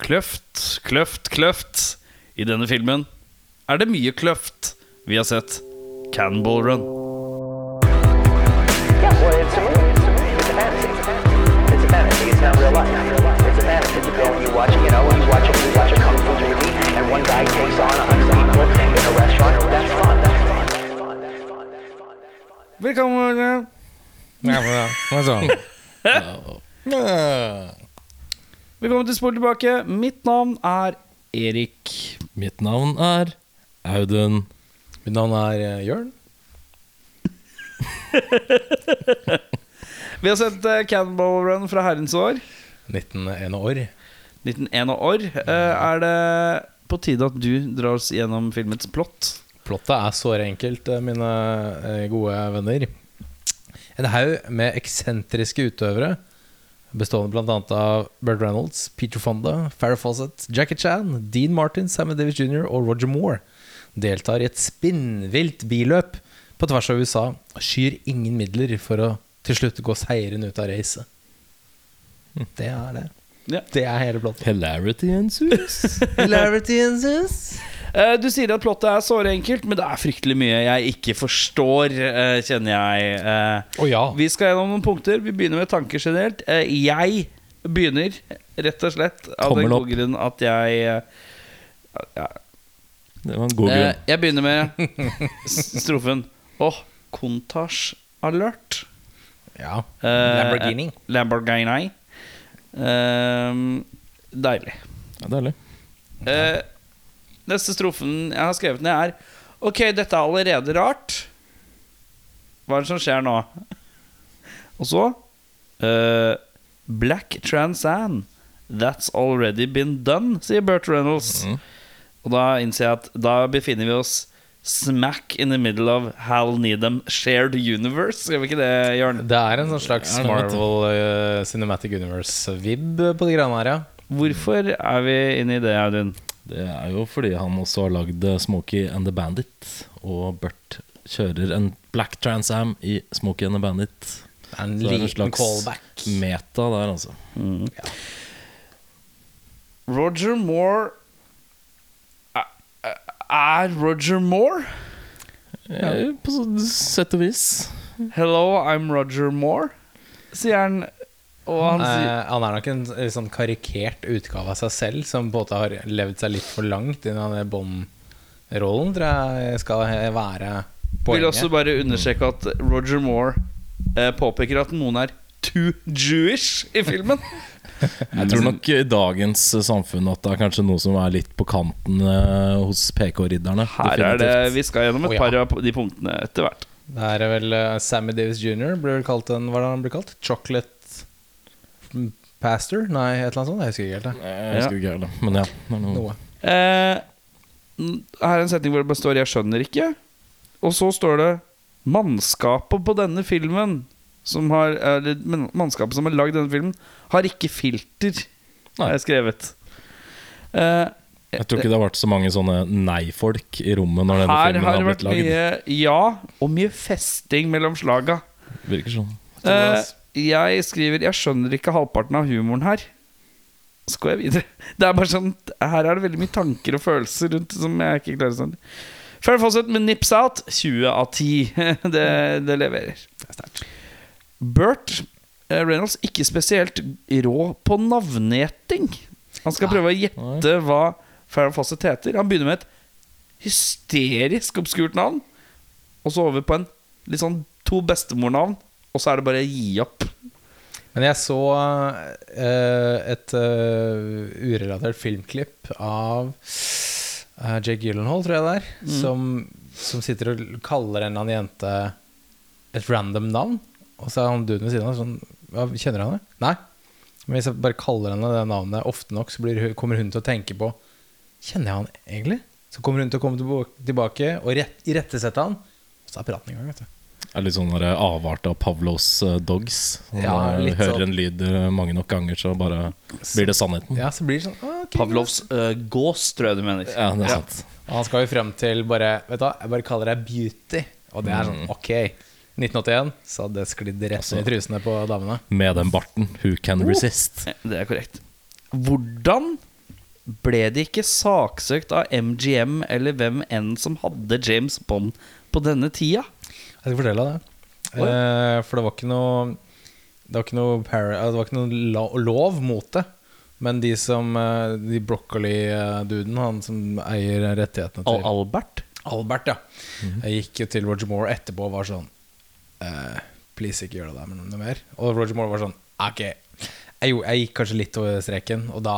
Kløft, kløft, kløft. I denne filmen er det mye kløft. Vi har sett Cannonball Run. Yeah, well, it's a movie. It's a movie. It's a fantasy. It's a fantasy. It's not real life. It's a fantasy. You go and you watch, you know, you watch you watch a kung fu movie, and one guy takes on a sequel in a restaurant. That's fun. That's fun. That's fun. That's fun. That's fun. That's fun. Velkommen. Velkommen til Spol tilbake. Mitt navn er Erik. Mitt navn er Audun. Mitt navn er eh, Jørn. Vi har sett uh, Cannonball Run fra herrens år. 1901 år. 1901 år. Eh, er det på tide at du drar oss gjennom filmets plott? Plottet er såre enkelt, eh, mine eh, gode venner. En haug med eksentriske utøvere, bestående bl.a. av Burt Reynolds, Peter Fonda, Farrah Fawcett, Jackie Chan, Dean Martin, Sammy Davis jr. og Roger Moore, deltar i et spinnvilt billøp på tvers av USA og skyr ingen midler for å til slutt gå seirende ut av racet. Det er det. Ja. Det er hele plottet. Hilarity ensues. Hilarity ensues. Eh, du sier at plottet er såre enkelt, men det er fryktelig mye jeg ikke forstår, eh, kjenner jeg. Oh, ja. Vi skal gjennom noen punkter. Vi begynner med tanker generelt. Jeg begynner rett og slett av den Tommel gode grunn at jeg ja, Det var en god eh, grunn. Jeg begynner med strofen Åh, Contage alert. ja. Lamborghini. Lamborghini. Ehm, deilig. Ja, deilig. Eh, neste strofen jeg har skrevet ned, er Ok, dette er allerede rart. Hva er det som skjer nå? Og så uh, Black Trans Am. That's already been done, sier Burt Reynolds. Mhm. Og da innser jeg at da befinner vi oss smack in the middle of Hal Needham shared universe. Skal vi ikke det, Jørn? Det er en sånn slags Ja. Marvel uh, Cinematic Universe-vib på de greiene her, ja. Hvorfor er vi inne i det, Audun? Det er jo fordi han også har lagd Smokie and the Bandit. Og Burt kjører en Black Trans Am i Smokie and the Bandit. Det er en Så det er en slags callback. meta der, altså. Roger Moore Er- Er Roger Moore? Ja, på sett og vis. Hello, I'm Roger Moore, sier han. Og han sier Eh, han er nok en litt sånn karikert utgave av seg selv, som både har levd seg litt for langt inn i den Bond-rollen, tror jeg skal være vil også bare understreke at Roger Moore eh, påpeker at noen er too Jewish i filmen. Jeg tror nok i dagens eh, samfunn at det er kanskje noe som er litt på kanten eh, hos PK-ridderne. Her er det Vi skal gjennom et oh, ja. par av de punktene etter hvert. Det her er vel uh, Sammy Davis jr. blir vel kalt en Hva er det han blir kalt? Chocolate Pastor? Nei, et eller annet sånt? Jeg husker ikke helt. det. Jeg husker ikke heller, men ja. det er noe- Noe. Eh, her er en setning hvor det bare står 'Jeg skjønner ikke'. Og så står det 'Mannskapet på denne filmen' som har, eller, Mannskapet som har lagd denne filmen, har ikke filter, har jeg skrevet. Eh, Jeg tror ikke det har vært så mange sånne nei-folk i rommet når denne her filmen har har det blitt vært lagd. mye ja, og mye festing mellom slaga. Virker sånn. Eh, jeg skriver 'Jeg skjønner ikke halvparten av humoren her'. Så går jeg videre. Det er bare sånn Her er det veldig mye tanker og følelser rundt som jeg ikke klarer sånn. Fair Fawcett med Nips Out 20 av 10. Det, det leverer. Burt Bert Reynolds ikke spesielt rå på navngjeting. Han skal prøve å gjette hva Farrah Fawcett heter. Han begynner med et hysterisk obskurt navn, og så over på en litt sånn to bestemornavn, og så er det bare å gi opp. Men jeg så uh, et uh, urelatert filmklipp av uh, Jake Gyllenhaal, tror jeg det er, som, som sitter og kaller en eller annen jente et random navn. Og så er han duden ved siden av sånn ja, Kjenner du henne? Nei. Men hvis jeg bare kaller henne det navnet ofte nok, så blir, kommer hun til å tenke på Kjenner jeg han egentlig? Så kommer hun til å komme tilbake og rett, han. Og så er praten i gang, vet du. Er litt sånn avart av Pavlos eh, dogs. Når Ja, man litt hører sånn. en lyd eh, mange nok ganger, så bare blir det sannheten. Ja, så blir det sånn okay, Pavlovs uh, gås, tror jeg du mener. Ja, det er sant. Og han skal jo frem til bare Vet du hva, jeg bare kaller deg Beauty. Og det er sånn, ok 1981, så hadde det sklidd rett altså, i trusene på damene. Med den barten. Who can resist? Det er korrekt. Hvordan ble de ikke saksøkt av MGM eller hvem enn som hadde James Bond på denne tida? Jeg skal fortelle deg det. Eh, for det var ikke noe Det var ikke noe, eh, det var ikke noe lo- lov mot det. Men de som eh, De broccoli-duden, han som eier rettighetene Al til Albert? Albert, ja. Jeg gikk til Roger Moore etterpå og var sånn eh, Please, ikke gjør det der med noe mer. Og Roger Moore var sånn Ok. Jeg, jeg gikk kanskje litt over streken, og da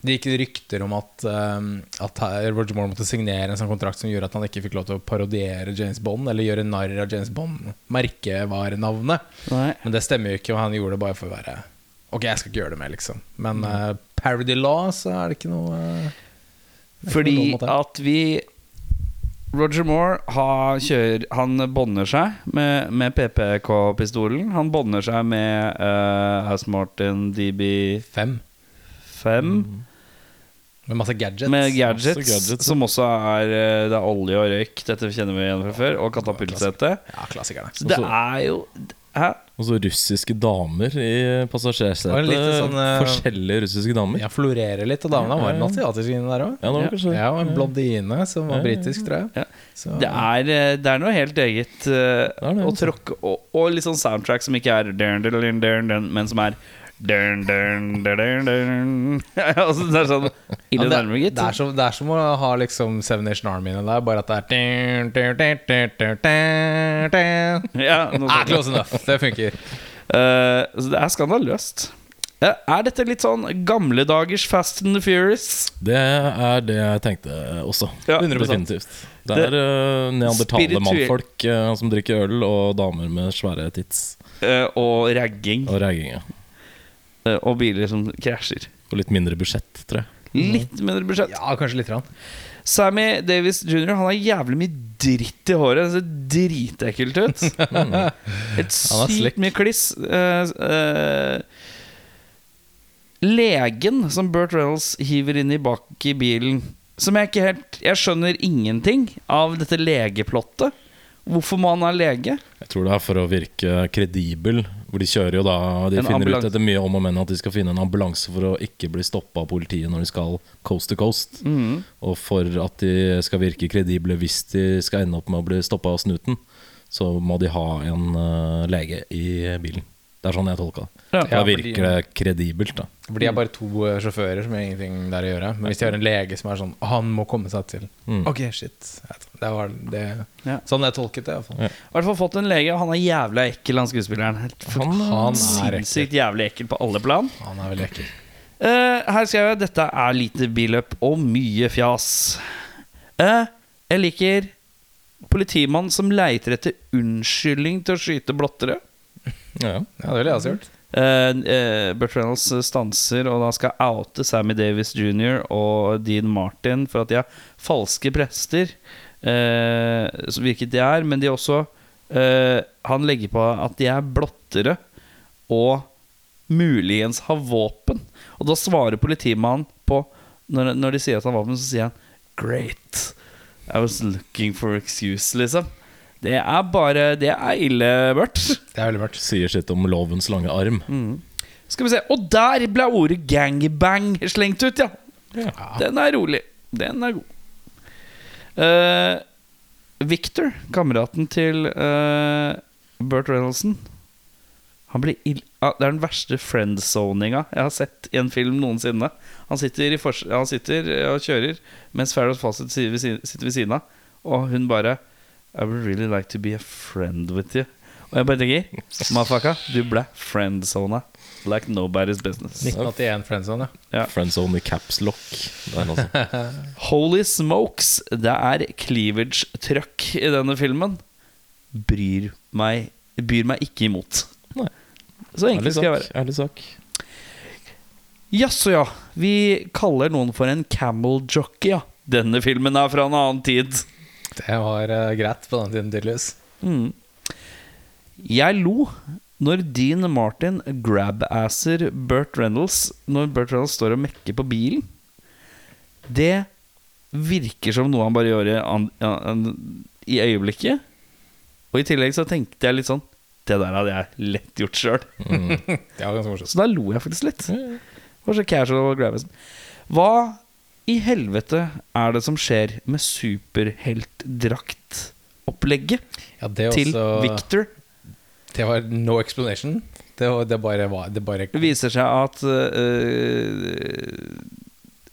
det gikk rykter om at, eh, at Roger Moore måtte signere en sånn kontrakt som gjorde at han ikke fikk lov til å parodiere James Bond eller gjøre narr av James Bond, merkevarenavnet. Nei. Men det stemmer jo ikke, og han gjorde det bare for å være Ok, jeg skal ikke gjøre det mer, liksom. Men uh, parody law, så er det ikke noe uh, det Fordi noe at vi Roger Moore har, kjører, han bonder seg med, med PPK-pistolen. Han bonder seg med uh, Martin DB5 Fem. Med masse gadgets. med gadgets, Masse gadgets, som også er eh, Det er olje og røyk. Dette kjenner vi igjen fra før. Og katapultsete. Ja, klassikerne. Så det er jo Hæ? Og så russiske damer i passasjersetet. Sånn, eh, Forskjellige russiske damer. Ja, florerer litt, og damene var asiatiske inne der òg. Ja, det var kanskje. Ja, og en blondine som var britisk, tror jeg. Ja. Så, Det er, eh, det er noe helt eget uh, det det, å altså. tråkke og, og litt sånn soundtrack som ikke er men som er dun, dun, dun, dun, dun. altså, Det er sånn ja, ille det, nærme, gitt. det, er som, det er som å ha liksom Seven Nation Army inni der, bare at det er dun, dun, dun, dun, dun, dun, dun. Ja, Ah, close enough. Det funker. Uh, så det er skandaløst. Uh, er dette litt sånn gamle dagers Fast and the Furious? Det er det jeg tenkte også. Ja, 100%. Definitivt. Det er uh, neandertale mannfolk eh, som drikker øl, og damer med svære tits Uh, og ragging. og ragging. ja. Eh, og biler som krasjer. Og litt mindre budsjett, tror jeg. Litt mindre budsjett. Ja, kanskje litt. Rann. Sammy Davis jr. Han har jævlig mye dritt i håret. Det ser dritekkelt ut. Et er sykt mye kliss. Uh, uh, legen som Burt Reynolds hiver inn i bak i bilen Som jeg ikke helt Jeg skjønner ingenting av dette legeplottet. Hvorfor må han ha lege? Jeg tror det er for å virke kredibel. Hvor de kjører jo da De En finner ambulanse. ut etter mye om og men at de skal finne en ambulanse for å ikke bli stoppa av politiet når de skal coast to coast. Mm. Og for at de skal virke kredible hvis de skal ende opp med å bli stoppa av snuten, så må de ha en uh, lege i bilen. Det er sånn jeg tolka det. Ja. Da virker det kredibelt, da. For de er bare to eh, sjåfører som har ingenting der å gjøre. Men hvis de har en lege som er sånn Han må komme seg til Mm. Ok, shit. Det var det Ja. Sånn jeg tolket det, iallfall. Ja. I hvert fall fått en lege, og han er jævla ekkel, han skuespilleren. Han, Han er ekkel. Sinnssykt jævlig ekkel på alle plan. Han er veldig ekkel. Uh, her skrev jeg dette er lite billøp og mye fjas. Uh, jeg liker politimann som leiter etter unnskyldning til å skyte blottere. Ja. Ja, det ville jeg også gjort. Eh, eh, Burt Reynolds stanser og da skal oute Sammy Davis jr. og Dean Martin for at de er falske prester. uh, hvilket de er, men de er også uh, Han legger på at de er blottere og muligens har våpen. Og da svarer politimannen på Når, når de sier at han har våpen, så sier han Great. I was looking for excuse, liksom. Det er bare Det er ille, Burt. Det er veldig mørkt. Sier sitt om lovens lange arm. Skal vi se Og der ble ordet gangbang slengt ut, ja. Ja. Den er rolig. Den er god. Uh, Victor, kameraten til uh, Burt Reynoldsen Han blir ill ah, Det er den verste friendzoninga jeg har sett i en film noensinne. Han sitter, i han sitter og kjører mens Farrah Fawcett sitter ved siden av, og hun bare I would really like to be a friend with you. Og jeg bare tenker Mafaka, du ble friendzona like nobody's business. 1981 Friendzone, ja. Friendzone i caps lock. Der, altså. Holy smokes, det er cleavage-trøkk i denne filmen. Bryr meg, byr meg ikke imot. Nei. Så enkelt skal jeg være. Ærlig sak. Jaså, ja. Vi kaller noen for en camel jockey, ja. Denne filmen er fra en annen tid. Det var eh, greit på den tiden, tydeligvis. Mm. Jeg lo når Dean Martin grab-asser Burt Reynolds når Burt Reynolds står og mekker på bilen. Det virker som noe han bare gjør i, øyeblikket. Og i tillegg så tenkte jeg litt sånn Det der hadde jeg lett gjort sjøl. Morsomt. Så da lo jeg faktisk litt. Det var så casual grab-assen. Hva i helvete er det som skjer med superheltdraktopplegget Ja, til Victor? det var no explanation. Det, var- det bare var det bare, Det viser seg at uh,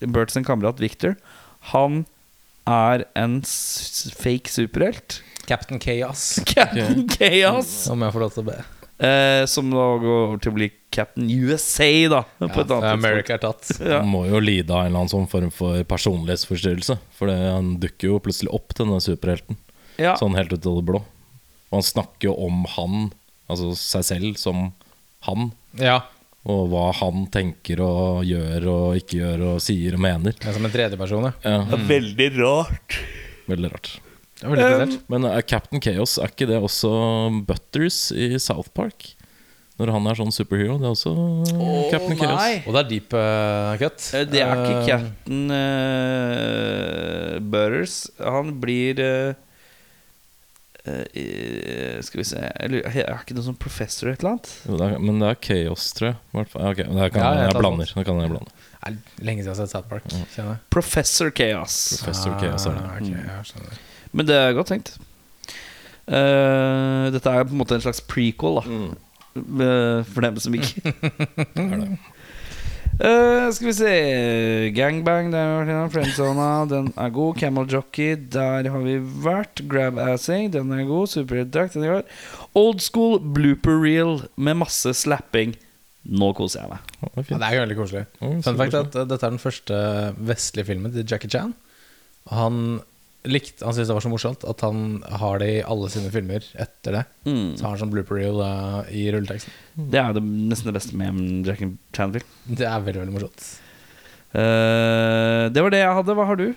Bert sin kamerat Victor Han er en fake superhelt. Captain Chaos, Captain Chaos! om jeg får lov til å be. Eh, som da går over til å bli Captain USA, da. På et annet tidspunkt. America er tatt. Ja. Han må jo lide av en eller annen sånn form for personlighetsforstyrrelse. For det, han dukker jo plutselig opp, denne superhelten. Ja. Sånn helt ut av det blå. Og han snakker jo om han, altså seg selv, som han. Ja, Og hva han tenker og gjør og ikke gjør og sier og mener. det er som en tredjeperson, ja. Ja, Veldig rart. Veldig rart. Det var litt um, Men er Captain Chaos, er ikke det også Butters i South Park? Når han er sånn superhero? Det er også Captain Chaos. Og det er deep uh, cut. Eh, Det er ikke Captain uh, Butters. Han blir Skal vi se eller, Er ikke noe sånn professor et eller annet? Jo, det er, men det er Chaos, tror jeg. i hvert fall. Ja, ok, men det kan Ja, jeg jeg, blander. Det kan jeg blande. Lenge siden jeg har sett South Park. Kjenner. Professor Chaos. Professor Chaos er det. Okay, jeg skjønner. Men det er godt tenkt. Uh, dette er på en måte en slags prequel, da. Eh, for dem som ikke uh, Skal vi se Gangbang, der har vi vært innom. Friendzona, den er god. Camel Jockey, der har vi vært. Grab Assing, den er god. Superdrakt, den er god. Old school blooper reel med masse slapping. Nå koser jeg meg. Oh, det er Ja, det er veldig koselig. Oh, Fun fact koselig. at uh, dette er den første vestlige filmen til Jackie Chan. Han likte Han syntes det var så morsomt at han har det i alle sine filmer etter det. Mm. Så har han sånn blooper reel uh, i rulleteksten. Det er jo det, nesten det beste med en Jackie Chan-film. Det er veldig, veldig morsomt. Uh, det var det jeg hadde. Hva har du?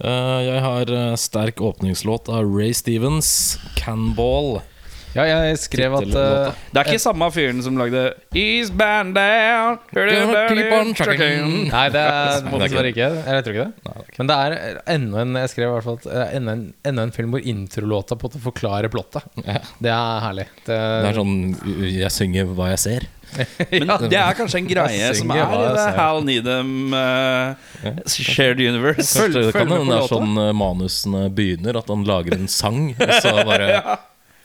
Uh, jeg har eh, sterk åpningslåt av Ray Stevens, 'Canball'. Ja, jeg skrev at uh, Det er ikke samme fyren som lagde Down Keep on trucking. Nei, det er Det er dessverre ikke ikke. Jeg tror ikke det. Men det er enda en Jeg skrev i hvert fall at er enda en, enda en film hvor introlåta på en forklarer plottet. Ja. Det er herlig. Det, Det er sånn Jeg synger hva jeg ser. Men det er kanskje en greie som er i det. Hal Needham eh, Shared Universe. Følg, det kan følg med det er sånn eh, manusene begynner, at han lager en sang, og så bare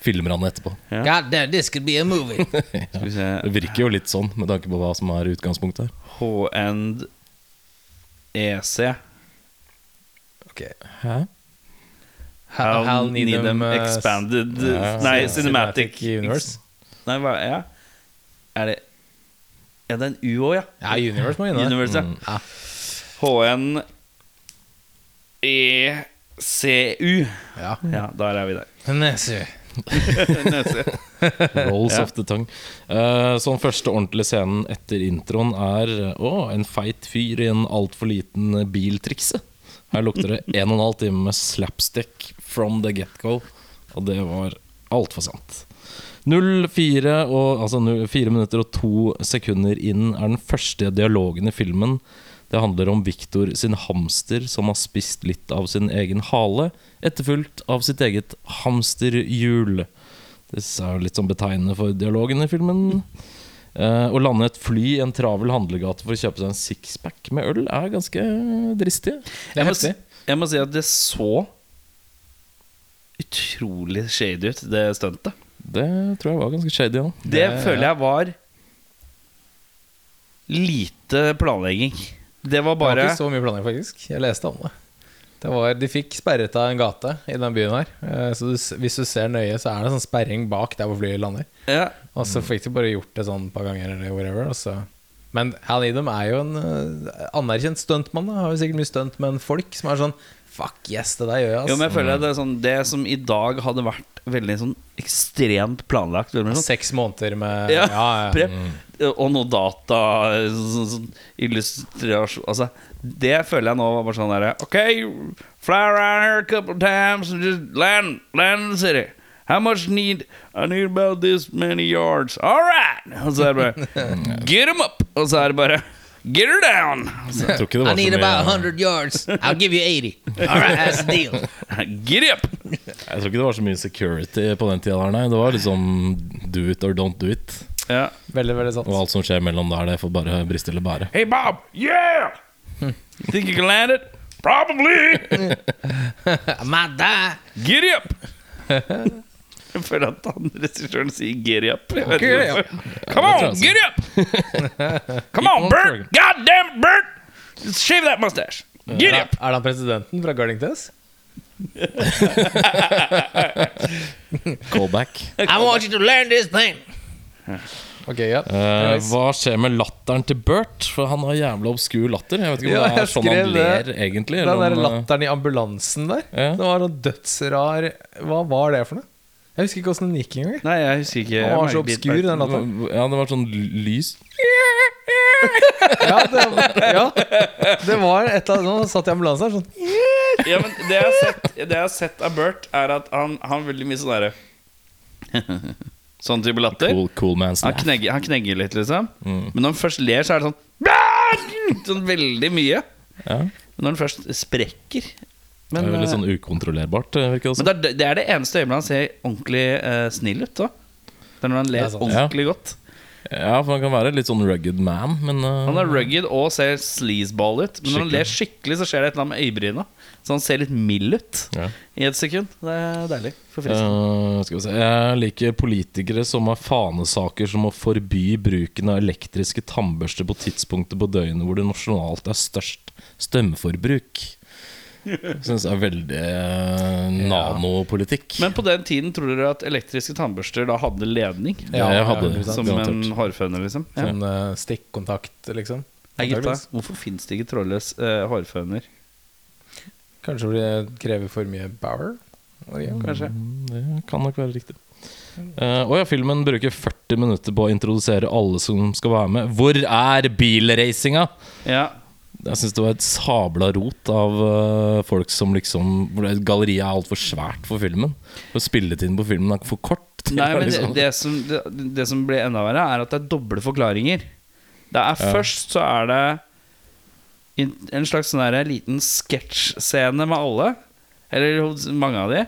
filmer han etterpå. God damn, this could be a movie. ja, Det virker jo litt sånn, med tanke på hva som er utgangspunktet her. H-end EC. Ok. Hæ? Hal, Hal Needham, Needham, eh, Expanded ja, Nei, Cinematic Cinematic Universe. Nei, hva det? Er det Ja, det er en U òg, ja. Ja, Universe må inn der. Universe, ja. Mm. Ja. HN ECU. Ja. Ja, der er vi der. Nese. Nese. Rolls Ja. of the tongue. Uh, sånn første ordentlige scenen etter introen er Å, en feit fyr i en altfor liten biltrikse. Her lukter det en og en halv time med slapstick from the get-go. Og det var altfor sant. 04 og, altså 4 minutter og 2 sekunder inn er den første dialogen i filmen. Det handler om Victor sin hamster som har spist litt av sin egen hale, etterfulgt av sitt eget hamsterhjul. Det er jo litt sånn betegnende for dialogen i filmen. Eh, å lande et fly i en travel handlegate for å kjøpe seg en sixpack med øl er ganske dristig. Jeg må, si- jeg må si at det så utrolig shady ut, det stuntet. Det tror jeg var ganske shady òg. Det Det- føler jeg var lite planlegging. Det var Det var ikke så mye planlegging, faktisk. Jeg leste om det. Det var, de fikk sperret av en gate i den byen her. Eh, Så du, hvis du ser nøye, så er det sånn sperring bak der hvor flyet lander. ja, Og så fikk de bare gjort det sånn et par ganger, eller whatever. Så. Men Hal Needham er jo en eh, anerkjent stuntmann. Har jo sikkert mye stunt, men folk som er sånn Fuck yes, det der gjør jeg, Jo, men jeg føler at det er sånn Det som i dag hadde vært veldig sånn ekstremt planlagt sånn, Seks måneder med ja, ja, ja. prep, Og noe data sånn, sånn, Illustrasjon Altså Det føler jeg nå var bare sånn derre Ok, fly around here a couple times And just land, land in the city. How much need I need about this many yards. Alright Og så er det bare Get them up! Og så er det bare Get her down Jeg tror ikke det var så mye yards. I'll give you 80. All right, that's the deal. Get up Jeg tror ikke det var så mye security på den tida der, nei. Det var liksom do it or don't do it. Ja Veldig, veldig sant. Og alt som skjer mellom der, det får bare briste eller bære. Hey Bob Yeah Think you can land it? Probably! I might die. Get up! Jeg føler at han regissøren sier giddy up. Jeg vet ikke Giddy up. Come on, get up! Come on, Bert! God damn Bert! Just shave that mustache. Giddy Er, up! er det han presidenten fra Guarding Tess? Callback. I want you to learn this thing. Ok, ja. uh, hva skjer med latteren til Bert? For han har jævla obskur latter. Jeg vet ikke om Ja, det er sånn han ler egentlig. Den der om, latteren i ambulansen der. Ja. Det var noe dødsrar Hva var det for noe? Jeg husker ikke åssen den gikk engang. Nei, jeg husker ikke. Den var så obskur, den latteren. Ja, det var sånn lys Ja, det, ja, det var et eller annet Nå satt jeg i ambulansen her sånn Ja, men det jeg har sett, det jeg har sett av Bert, er at han han har veldig mye sånn derre Sånn type latter. cool, cool man's Han laugh. knegger, han knegger litt, liksom. Mm. Men når han først ler, så er det sånn Sånn veldig mye. Ja. Men når han først sprekker Det er veldig litt sånn ukontrollerbart, eh, virker det men det, er, det er det eneste øyeblikket han ser ordentlig eh, snill ut. Da. Det er når han ler sånn. ordentlig ordentlig godt. Ja, for han kan være litt sånn rugged man, men uh, Han er rugged og ser sleazeball ut. Men når han ler skikkelig, så skjer det et eller annet med øyebryna. Så han ser litt mild ut ja. i et sekund. Det er deilig. Forfriskende. Eh, skal vi se Jeg liker politikere som har fanesaker som å forby bruken av elektriske tannbørster på tidspunktet på døgnet hvor det nasjonalt er størst strømforbruk. Syns det er veldig eh, nanopolitikk. Men på den tiden tror dere at elektriske tannbørster da hadde ledning? Ja, jeg hadde det. Som en hårføner, liksom? Ja. Sånn uh, stikkontakt, liksom. Nei, gutta, hvorfor fins det ikke trådløs uh, hårføner? Kanskje fordi det krever for mye power? Eller, Kanskje? Mm, Det kan nok være riktig. Uh, og ja, filmen bruker 40 minutter på å introdusere alle som skal være med. Hvor er bilracinga? Ja. Jeg syns det var et sabla rot av uh, folk som liksom Galleriet er altfor svært for filmen. Og spilletiden på filmen er for kort. Nei, men det, liksom- det, som, det, det som blir enda verre, er at det er doble forklaringer. Det er Ja. Først så er det en slags sånn der liten sketsjscene med alle. Eller mange av de.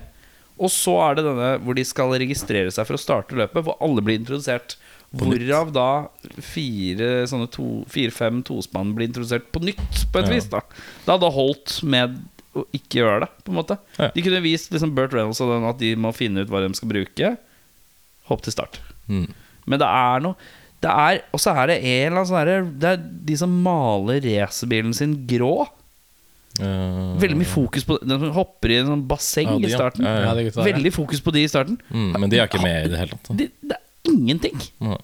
Og så er det denne hvor de skal registrere seg for å starte løpet, hvor alle blir introdusert. Hvorav da fire sånne to, fire-fem tospann blir introdusert på nytt, på et Ja. vis. da Det hadde holdt med å ikke gjøre det, på en måte. Ja. De kunne vist liksom Burt Reynolds og den at de må finne ut hva de skal bruke. Hopp til start. Mm. Men det er noe det er, Og så er det en eller annen sånn Det er de som maler racerbilen sin grå. Uh, Veldig mye fokus på De som hopper i en sånn basseng Ja, de, i starten. Veldig fokus på de i starten. mm, Men de er ikke med i det hele tatt. Det, er ingenting. Nei.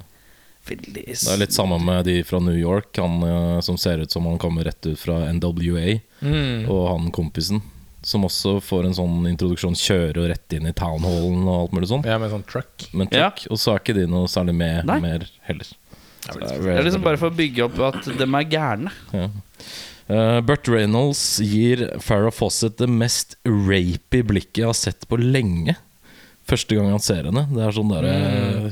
Veldig Det er litt samme med de fra New York, han eh, som ser ut som han kommer rett ut fra NWA, Mm. og han kompisen. Som også får en sånn introduksjon, kjører jo rett inn i townhallen og alt mulig sånn. Ja, med sånn truck. Men Ja. og så er ikke de noe særlig med Nei. mer heller. Det er Det er liksom bare for å bygge opp at de er gærne. Ja. Uh, Burt Reynolds gir Farrah Fawcett det mest rapy blikket jeg har sett på lenge. Første gang han ser henne. Det er sånn der, Mm.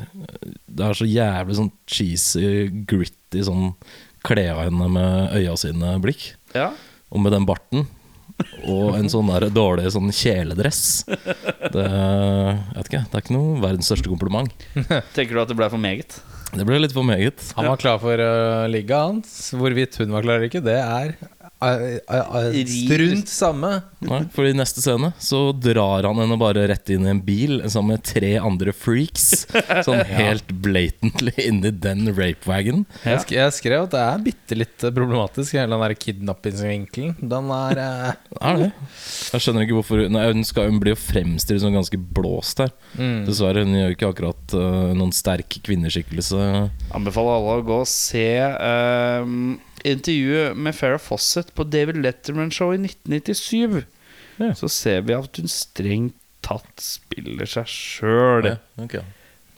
Det er så jævlig sånn cheesy, gritty sånn kle av henne med øya sine-blikk. Ja. Og med den barten. Og en sånn der dårlig sånn kjeledress. Det, jeg vet ikke, det er ikke noe verdens største kompliment. Tenker du at det ble for meget? Det ble litt for meget. Han var klar for uh, ligget hans. Hvorvidt hun var klar eller ikke, det er strunt samme. Nei, for i neste scene så drar han henne bare rett inn i en bil sammen med tre andre freaks. Sånn helt blatantly inni den rapewagon. Ja. Jeg, sk jeg skrev at det er bitte litt problematisk, hele den der kidnappingsvinkelen. Den er uh, Er det? Jeg skjønner ikke hvorfor Nei, Hun skal hun blir jo fremstilt som ganske blåst her. mm. Dessverre. Hun gjør jo ikke akkurat uh, noen sterk kvinneskikkelse. Anbefaler alle å gå og se ehm, intervjuet med Farrah Fawcett på David Letterman Show i 1997. Ja. Så ser vi at hun strengt tatt spiller seg sjøl. Ja, okay.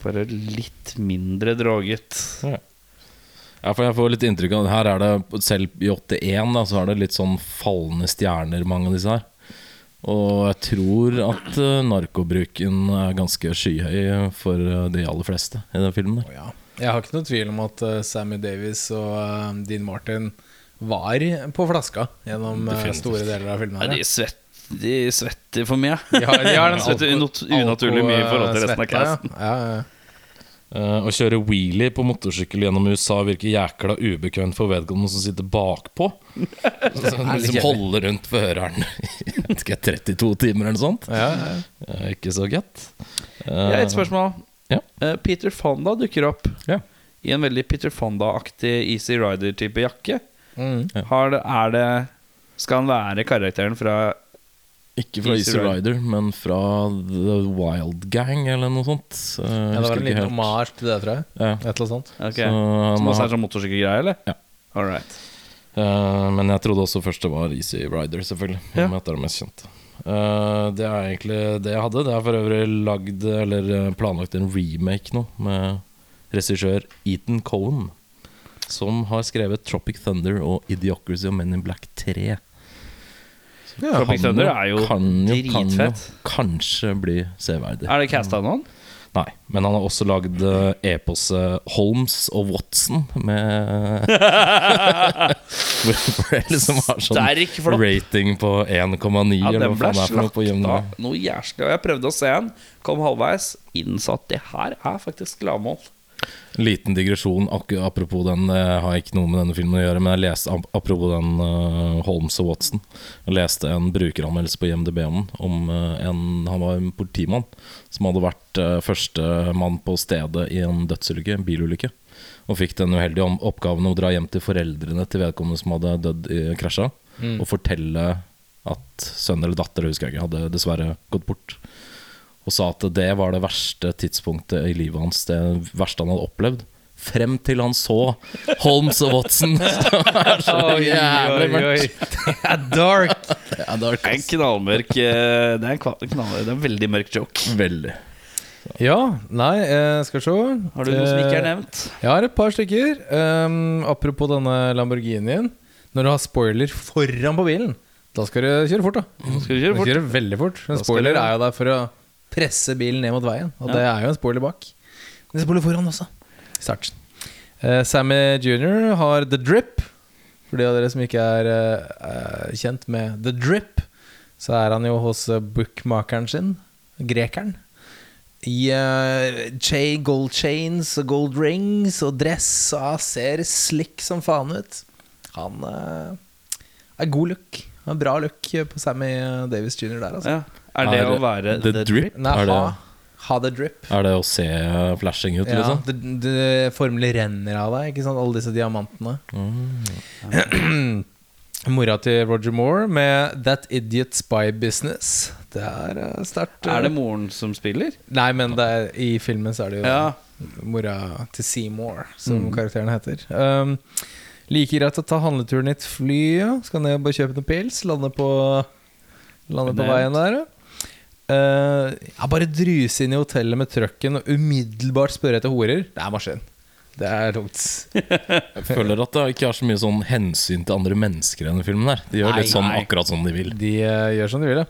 Bare litt mindre droget. Ja, for jeg får litt inntrykk av Her er det Selv i 81 da Så er det litt sånn fallende stjerner Mange av disse her Og jeg tror at øh, narkobruken Er ganske skyhøy For øh, de aller fleste I den filmen der ja. Jeg har ikke noe tvil om at uh, Sammy Davis og uh, Dean Martin var på flaska gjennom uh, store deler av filmen. Nei, her, de, svett, de svetter for mye. De har, de har den Svetter alko- unaturlig mye i forhold til resten av casten. Ja. Ja, ja. Uh, å kjøre wheelie på motorsykkel gjennom USA virker jækla ubekvemt for vedkommende som sitter bakpå. Som liksom holder rundt føreren i 32 timer eller noe sånt. Ja, ja. Uh, Ikke så godt. Uh, ja, et spørsmål. Ja. Eh, Peter Fonda dukker opp Ja. i en veldig Peter Fonda-aktig Easy Rider-type jakke. Mm. Har det, er det Skal han være karakteren fra Ikke fra Easy Easy Rider. Rider, men fra The Wild Gang eller noe sånt. Eh, ja, det var en liten omasj til det, tror jeg. Ja. Et eller annet sånt. Okay. Så Som også har- er sånn motorsykkelgreie, eller? Ja. All right. Uh, men jeg trodde også først det var Easy Rider, selvfølgelig. Ja. med at det er det mest kjente. Eh, det er egentlig det jeg hadde. Det er for øvrig lagd, eller eh, planlagt en remake nå, med regissør Ethan Cohen. Som har skrevet Tropic Thunder og Idiocracy og Men in Black 3. Ja, Tropic Thunder er jo kan jo, kan jo kanskje bli severdig. Er det casta noen? Nei, men han har også lagd eh, eposet Holmes og Watson med Hvor hvor det liksom har sånn rating på 1,9 Ja, eller den hva ble faen det er for noe på noe jævlig. Og jeg prøvde å se den, kom halvveis, innså at det her er faktisk lavmål. Liten digresjon apropos den. Jeg har ikke noe med denne filmen å gjøre, men jeg leste apropos den uh, Holmes og Watson. Jeg leste en brukeranmeldelse på IMDb om. Om eh, en, han var en politimann som hadde vært uh, førstemann på stedet i en dødsulykke, en bilulykke. Og fikk den uheldige oppgaven å dra hjem til foreldrene til vedkommende som hadde dødd i krasja, og fortelle at sønn eller datter, husker jeg ikke, hadde dessverre gått bort. Og sa at det var det verste tidspunktet i livet hans, det verste han hadde opplevd. Frem til han så Holmes og Watson. Det er så jævlig mørkt. Det er dark! Det er dark, Det er en knallmørk eh, Det er en, kva- knall, det er en veldig mørk joke. Veldig. Ja, nei, eh, skal vi se. Har du noe som ikke er Eh, nevnt? Jeg har et par stykker. Um, apropos denne Lamborghinien. Når du har spoiler foran på bilen, da skal du kjøre fort. da Skal du Du kjøre fort? kjøre veldig fort. En spoiler er jo der for å presse bilen ned mot veien, og Ja. det er jo en spoiler bak. Men det er spoiler foran også. Start. Eh, Sammy Jr. har The Drip. For de av dere som ikke er eh, eh, kjent med The Drip, så er han jo hos uh, bookmakeren sin, grekeren. I uh, gold chains og gold rings og dress, og han ser slick som faen ut. Han uh, er god look. Han har bra look på Sammy eh, Davis jr. der, altså. Ja. Er det å være The Drip? Nei, Er det- ha, ha the drip. Er det å se flashing ut, Ja, liksom? det, det formelig renner av deg, ikke sant? Alle disse diamantene. Mora til Roger Moore med That Idiot Spy Business. Det er uh, sterkt. Er det moren som spiller? Nei, men det er, i filmen så er det jo Ja. mora til Seymour, som karakteren heter. Um, like greit å ta handleturen i et fly, ja. Skal ned og bare kjøpe noen pils. Lande på, lande på veien der, ja. Uh, ja, bare druse inn i hotellet med trucken og umiddelbart spørre etter horer. Det er maskin. Det er tungt. Jeg føler at det ikke har så mye sånn hensyn til andre mennesker i denne filmen. her De gjør Nei, litt sånn nei. akkurat som de vil. De uh, gjør som de vil, ja.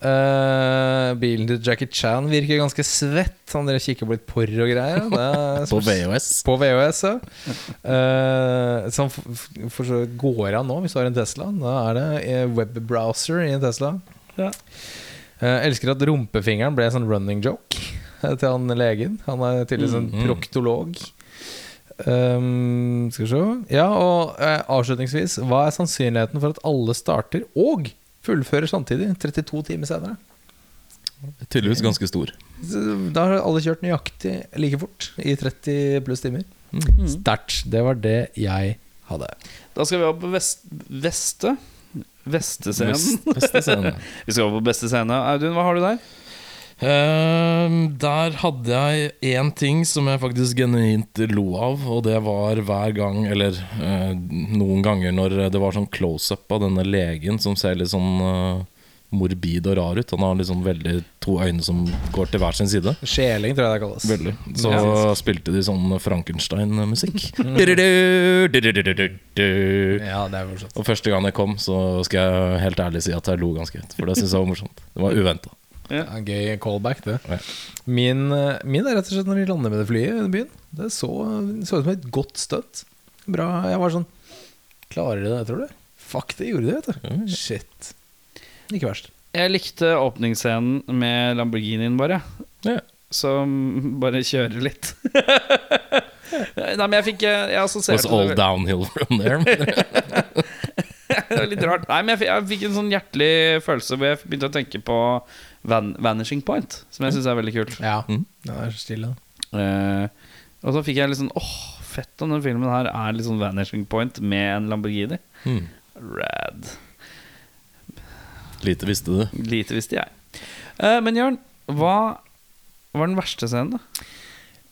Uh, bilen til Jackie Chan virker ganske svett. Han dere kikker på litt porr og greier. Det er På VHS. På VHS, ja. Uh, så f- for går an nå, hvis du har en Tesla. Da er det webbrowser i en Tesla. Ja. Eh, elsker at rumpefingeren ble en sånn running joke eh, til han legen. Han er tydeligvis en Mm, mm. proktolog. Um, skal vi se Ja, og eh, avslutningsvis, hva er sannsynligheten for at alle starter og fullfører samtidig? 32 timer senere. Tydeligvis ganske stor. Da har alle kjørt nøyaktig like fort i 30 pluss timer. Mm. Sterkt. Det var det jeg hadde. Da skal vi opp på vest, Veste. Vestescenen. Best- Beste scene. Vi skal over på beste scene. Audun, hva har du der? Uh, der hadde jeg én ting som jeg faktisk genuint lo av, og det var hver gang, eller uh, noen ganger når det var sånn close-up av denne legen som ser litt sånn eh, morbid og rar ut. Han har liksom veldig to øyne som går til hver sin side. Sjeling, tror jeg det kalles. Veldig. Så spilte de sånn Frankenstein-musikk. Ja, det er morsomt. Og første gang jeg kom, så skal jeg helt ærlig si at jeg lo ganske høyt. For det syns jeg var morsomt. Det var uventa. Ja, gøy callback, det. Ja. Min, eh, min er rett og slett når de lander med det flyet i byen. Det så, så ut som et godt støtt. Bra. Jeg var sånn Klarer de det, tror du? Fuck, det gjorde de, vet du. Shit. Ikke verst. Jeg likte åpningsscenen med Lamborghinien, bare. Ja. som bare kjører litt. Nei, men jeg fikk eh, Jeg Was all det downhill from there. Det var litt rart. Nei, men jeg fikk, jeg fikk en sånn hjertelig følelse hvor jeg begynte å tenke på Van Vanishing Point, som jeg syns er veldig kult. Ja, Mm. den er så stille. Uh, og så fikk jeg litt sånn åh, fett om den filmen her er litt sånn Vanishing Point med en Lamborghini. Mm. Rad. Lite visste du. Lite visste jeg. Eh, men Jørn, hva var den verste scenen, da?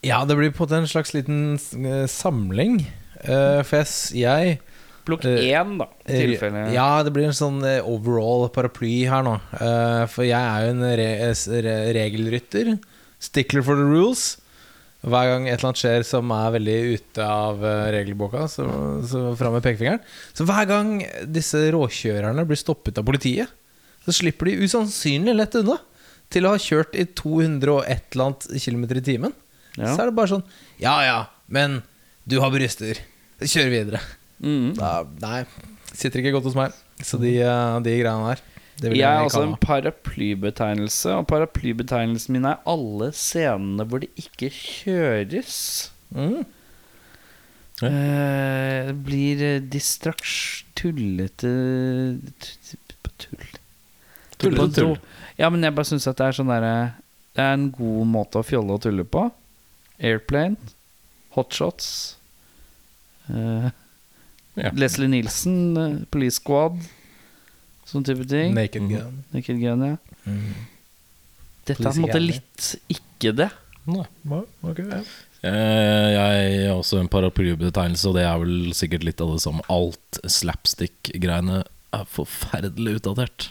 Ja, det blir på en slags liten eh, samling. Eh, for jeg, jeg Plukk én, da. i Tilfelle. Ja, det blir en sånn overall paraply her nå. Eh, for jeg er jo en re regelrytter. Stickler for the rules. Hver gang et eller annet skjer som er veldig ute av regelboka, så, så fram med pekefingeren. Så hver gang disse råkjørerne blir stoppet av politiet, så slipper de usannsynlig lett unna. Til å ha kjørt i 200 og et eller annet kilometer i timen. Ja. Så er det bare sånn Ja ja, men du har bryster. Kjør videre. Mm. Da, nei, sitter ikke godt hos meg. Så de, eh, de greiene der. Det Jeg er altså også en paraplybetegnelse, og paraplybetegnelsen min er alle scenene hvor det ikke kjøres. mm. Eh, blir eh, distraks tullete t- t- Tull. Tull. Ja, men jeg bare syns at det er sånn derre Det er en god måte å fjolle og tulle på. Airplane. Hotshots. Uh, Ja. Leslie Nielsen, uh, Police Squad. Sånn type ting. Naked mm. Gun. Naked Gun, ja. Mm. Dette er på en måte litt ikke det. Nei. okay, ja. Eh, Jeg har også en paraplybetegnelse, og det er vel sikkert litt av det samme. Alt slapstick-greiene er forferdelig utdatert.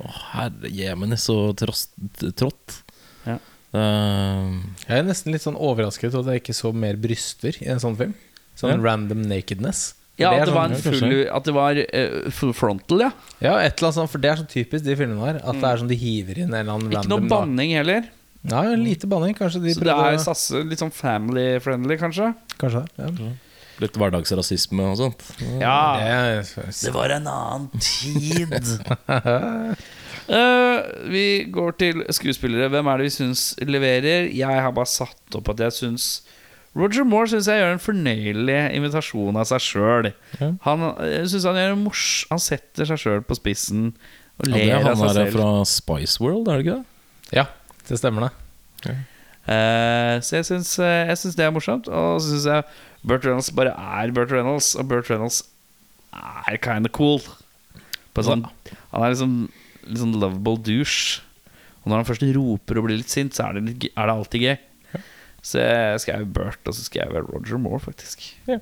Å, herre jemini, så trost, trått. Ja. Uh, Jeg er nesten litt sånn overrasket over at jeg ikke så mer bryster i en sånn film. Sånn Ja. random nakedness. Ja, det at det var sånn, full At det var uh, full frontal, ja. Ja, et eller annet sånt, for det er så typisk de filmene her. At det er sånn de hiver inn en eller annen Ikke noe banning heller. Ja, lite banning. Kanskje de Så det er å- sasse, litt sånn family-friendly, kanskje? Kanskje det. Ja. Litt hverdagsrasisme og sånt. Ja. Det var en annen tid. Uh, vi går til skuespillere. Hvem er det vi syns leverer? Jeg har bare satt opp at jeg syns Roger Moore synes jeg gjør en fornøyelig invitasjon av seg sjøl. Ja. Han, jeg synes han, gjør en mors han setter seg sjøl på spissen og ler er av seg selv. Han er fra Spice World, er det ikke det? Ja, det stemmer, det. Eh, så jeg syns, eh, jeg syns det er morsomt. Og så syns jeg Burt Reynolds bare er Burt Reynolds, og Burt Reynolds er kind of cool. På sånn, han er liksom litt sånn lovable douche. Og når han først roper og blir litt sint, så er det, litt, er det alltid gøy. Så jeg skrev Burt, og så skrev jeg Roger Moore, faktisk. Jeg,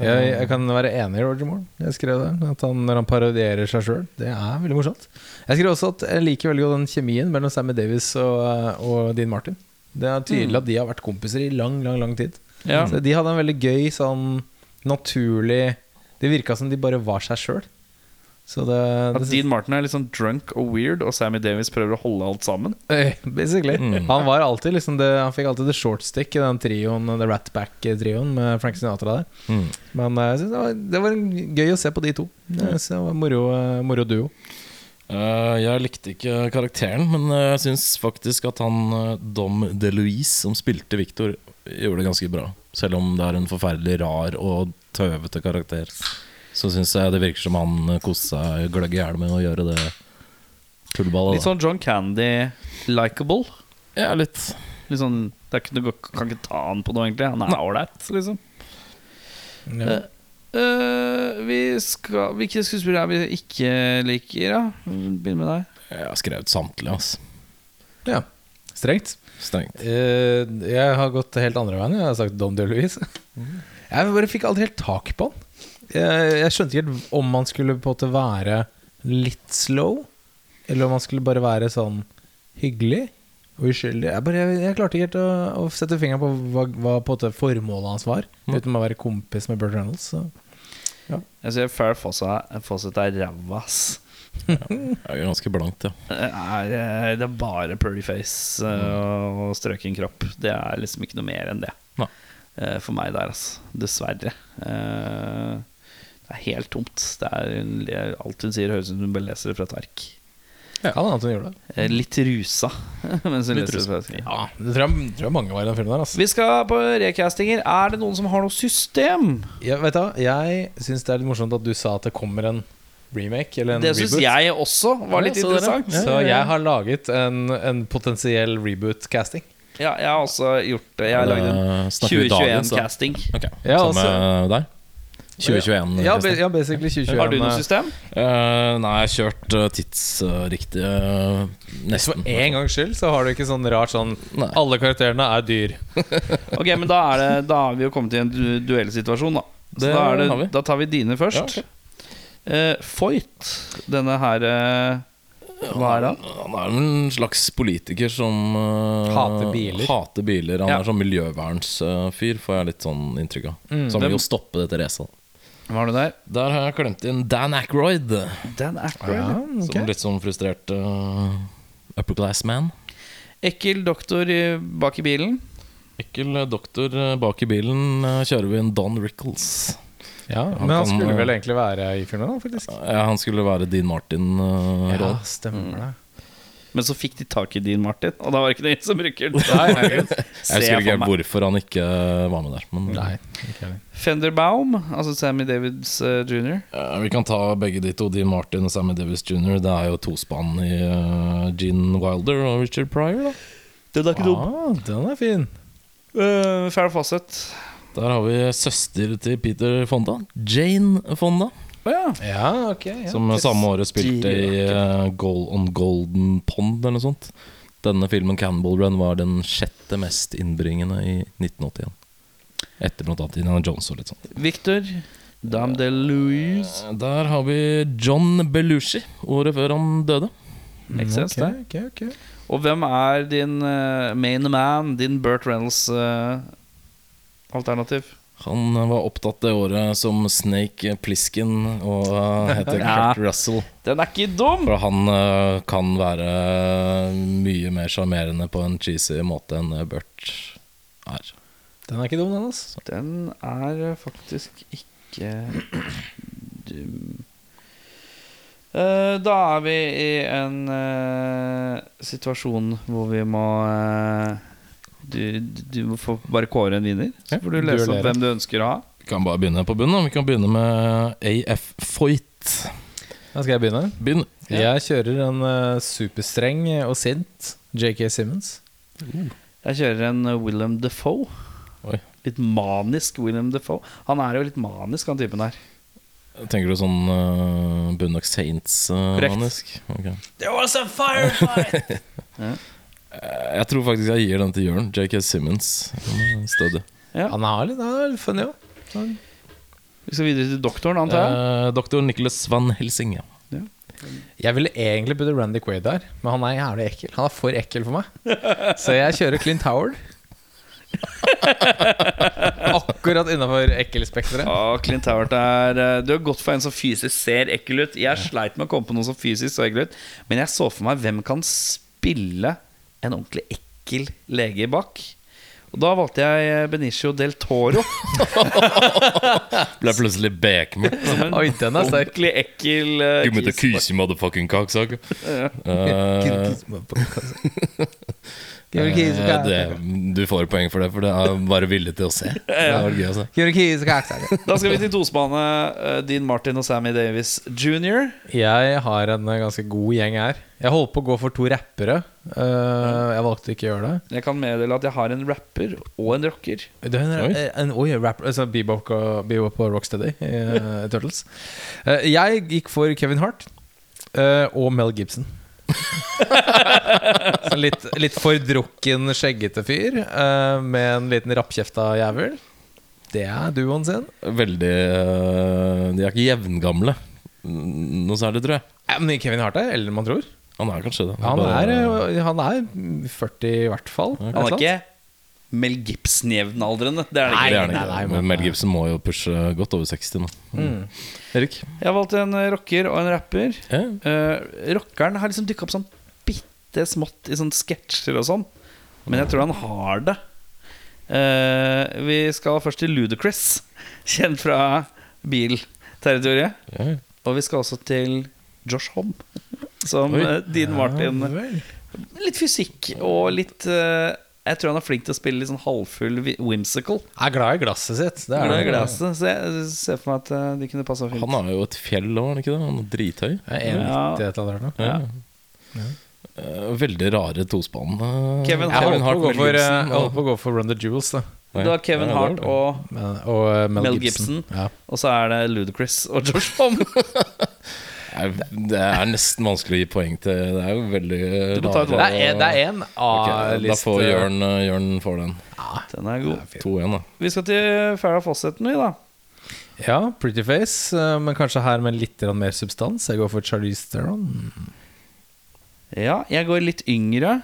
jeg kan være enig i Roger Moore. Jeg skrev det At han, Når han parodierer seg sjøl. Det er veldig morsomt. Jeg skrev også at jeg liker veldig godt den kjemien mellom Sammy Davis og, og Dean Martin. Det er tydelig at de har vært kompiser i lang, lang lang tid. Ja. Så de hadde en veldig gøy, sånn naturlig Det virka som de bare var seg sjøl. Det, At det Dean Martin er litt sånn drunk og weird, og Sammy Davis prøver å holde alt sammen. Eh, Basically. Mm. Han var alltid liksom det, Han fikk alltid the short stick i den trioen, The Ratback-trioen med Frank Sinatra der. Mm. Men eh, jeg synes det, var, det var gøy å se på de to. Det var moro, eh, moro duo. Uh, jeg likte ikke karakteren, men jeg syns faktisk at han Dom DeLuise, som spilte Victor, gjorde det ganske bra. Selv om det er en forferdelig rar og tøvete karakter. Så syns jeg det virker som han koste seg gløgg i hjel med å gjøre det tullballet. Litt sånn John Candy-likeable. Ja, litt. Litt sånn, det er ikke, Du kan ikke ta han på noe, egentlig. Han er ålreit, liksom. Ja. Eh, vi skal, hvilke skuespillere er vi ikke liker, da? Begynn med deg. Jeg har skrevet samtlige, altså. ja. Strengt. Strengt. Uh, jeg har gått helt andre veien. Jeg har sagt Dom DeLuise. Jeg bare fikk aldri helt tak på han. Jeg, jeg skjønte ikke helt om han skulle på en måte være litt slow, eller om han skulle bare være sånn hyggelig og uskyldig. Jeg, bare, jeg, jeg klarte ikke helt å, å sette fingeren på hva, hva på en måte formålet hans var, Mm. uten å være kompis med Burt Reynolds. Så. Jeg ser Farrah Fawcett er ræva, ass. Det er ganske blankt, ja. Det er, eh, det er bare pretty face eh, og strøken kropp. Det er liksom ikke noe mer enn det. Nei. Eh, For meg der, altså. Dessverre. Eh, Det er helt tomt. Det er, alt hun sier, høres ut som hun bare leser det fra et ark. Kan hende hun gjør det. Litt rusa. mens hun leser det. Ja, det tror jeg, tror jeg mange var i den filmen der. Altså. Vi skal på recastinger. Er det noen som har noe system? Ja, vet du, jeg syns det er litt morsomt at du sa at det kommer en remake eller en Det syns jeg også var litt Ja, interessant. Så jeg har laget en, en potensiell reboot-casting. Ja, jeg har også gjort det. Jeg har lagd en Eh, snakker vi dagens, da? 2021-casting. Ok, Som med deg? der? 2021? Ja, ja, basically 2021. Har du noe system? Uh, nei, jeg har kjørt uh, tidsriktige For nesten. en gangs skyld så har du ikke sånn rart sånn Nei. Alle karakterene er dyr. Ok, men da er, det, da har vi jo kommet i en du duellsituasjon, da. Så Det da, er det, da tar vi dine først. Ja, ok. Eh, Foyt, denne her eh, Hva er han? Han er en slags politiker som eh, Hater biler. Hater biler. Han Ja. er sånn miljøvernsfyr, får jeg litt sånn inntrykk av. Mm. Så han vil jo stoppe dette racet. Har du der? Der har jeg klemt inn Dan Ackroyd. Dan Aykroyd. Ja, Som litt sånn frustrert uh, upper class man. Ekkel doktor bak i bilen. Ekkel doktor bak i bilen kjører vi en Don Rickles. Ja, Han men han kan, skulle eh, vel egentlig være i filmen, faktisk. Ja, han skulle være Dean Martin. eh, Ja, stemmer det. Men så fikk de tak i Dean Martin, og da var det ikke noen som bruker den. Nei. Jeg husker ikke hvorfor han ikke var med der. Men Nei, ikke heller. Fender Baum, altså Sammy Davids uh, jr. Uh, vi kan ta begge de to. Dean Martin og Sammy Davids jr. Det er jo tospann i uh, Gene Wilder og Richard Pryor. Da. Den er Ah, den er fin. Uh, Farrah Fawcett. Der har vi søster til Peter Fonda, Jane Fonda. Oh, ja. Ja, okay, Ja. Som samme året spilte i uh, Goal on Golden Pond eller noe sånt. Denne filmen, 'Cannibal Run', var den sjette mest innbringende i 1981. Etter annet Indiana Jones og litt sånt. Victor. Dame de Louise. Eh, Der har vi John Belushi, året før han døde. Makes sense, ok, det. ok, ok. Og hvem er din uh, main man, din Burt Reynolds-alternativ? Han var opptatt det året som Snake Plisken og eh, heter Ja. Kurt Russell. den er ikke dum! For han eh, kan være mye mer sjarmerende på en cheesy måte enn Burt er. Den er ikke dum, den, altså. Den er faktisk ikke dum. Uh, da er vi i en situasjon hvor vi må du, du må bare kåre en vinner. Så får du lese opp hvem du ønsker å ha. Vi kan bare begynne på bunnen. Vi kan begynne med AF Foyt. Da skal jeg begynne. Begynn. Jeg kjører en uh, superstreng og sint JK Simmons. Jeg kjører en uh, Willem Defoe. Oi. Litt manisk Willem Defoe. Han er jo litt manisk, han typen der. Tenker du sånn uh, Bunnock Saints? Uh, Korrekt. manisk? Ok. There was a firefight! Eh, Jeg tror faktisk jeg gir den til Jørn. JK Simmons. Stødig. ja. Han er litt, han er litt funny òg. Vi skal videre til doktoren, antar jeg. Eh, doktor Nicholas Van Helsing. Ja. Jeg ville egentlig putte Randy Quaid der, men han er jævlig ekkel. Han er for ekkel for meg. Så jeg kjører Clint Howard. Akkurat innafor ekkelspekteret. Ja, Clint Howard er eh, Du har gått for en som fysisk ser ekkel ut. Jeg sleit med å komme på noen som fysisk så ekkel ut. Men jeg så for meg hvem kan spille en ordentlig ekkel lege bak. Og da valgte jeg eh, Benicio del Toro. Ble plutselig bekmørkt. Oi, den er sterk. ordentlig ekkel uh, Give me the you motherfucking cocksucker. Uh, eh, det, du får poeng for det, for det er bare villig til å se. Det var gøy å se. Da skal vi til tospannet uh, Dean Martin og Sammy Davis jr. Jeg har en eh, ganske god gjeng her. Jeg holdt på å gå for to rappere. Eh, jeg valgte ikke å gjøre det. Jeg kan meddele at jeg har en rapper og en rocker. Du har en, Oi. en, oi, rapper, altså Bebop og, Bebop og Rocksteady i eh, Turtles. Eh, jeg gikk for Kevin Hart eh, og Mel Gibson. Litt, litt fordrukken, skjeggete fyr uh, med en liten rappkjefta jævel. Det er duoen sin. Veldig uh, De er ikke jevngamle. Noe særlig, tror jeg. Ja, men Kevin Hart er eldre enn man tror. Han er kanskje det. Han Bare- er, eh, han er 40 i hvert fall. Han er ikke Mel Gibson-jevnaldrende. Det er det ikke. Nei, nei, nei, Men men- Mel Gibson må jo pushe godt over 60 nå. Mm. Erik? Jeg valgte en rocker og en rapper. Yeah. Uh, rockeren har liksom dukka opp sånn bitte smått i sånne sketsjer og sånn. Men jeg tror han har det. Uh, vi skal først til Ludacris, kjent fra bilterritoriet. Yeah. Og vi skal også til Josh Homme. som Oi. eh, Dean Martin. Ja, Litt fysikk og litt eh, Jeg tror han er flink til å spille litt sånn halvfull whimsical. Jeg er glad i glasset sitt. Det er er det. glasset, så jeg ser for meg at eh, de kunne passa fint. Han har jo et fjell òg, er han ikke det? Han er drithøy. Ja. i. Ja. Eh, Veldig rare tospann. eh, Kevin Hart, gå for, Gibson, jeg holdt på å gå for Run the Jewels, da. Du har Kevin Hart og, og Mel, Mel Gibson. Gibson. Ja. og så er det Ludacris og George Hom. Det er nesten vanskelig å gi poeng til. Det er jo veldig Det er, det er en Ok, Da A-liste. får Jørn, eh, Jørn får den. Den er god. 2-1, da. Vi skal til Farah Fawcetten, vi, da. Ja, Pretty Face, eh, men kanskje her med litt mer substans. Jeg går for Charlize Theron. Ja, jeg går litt yngre.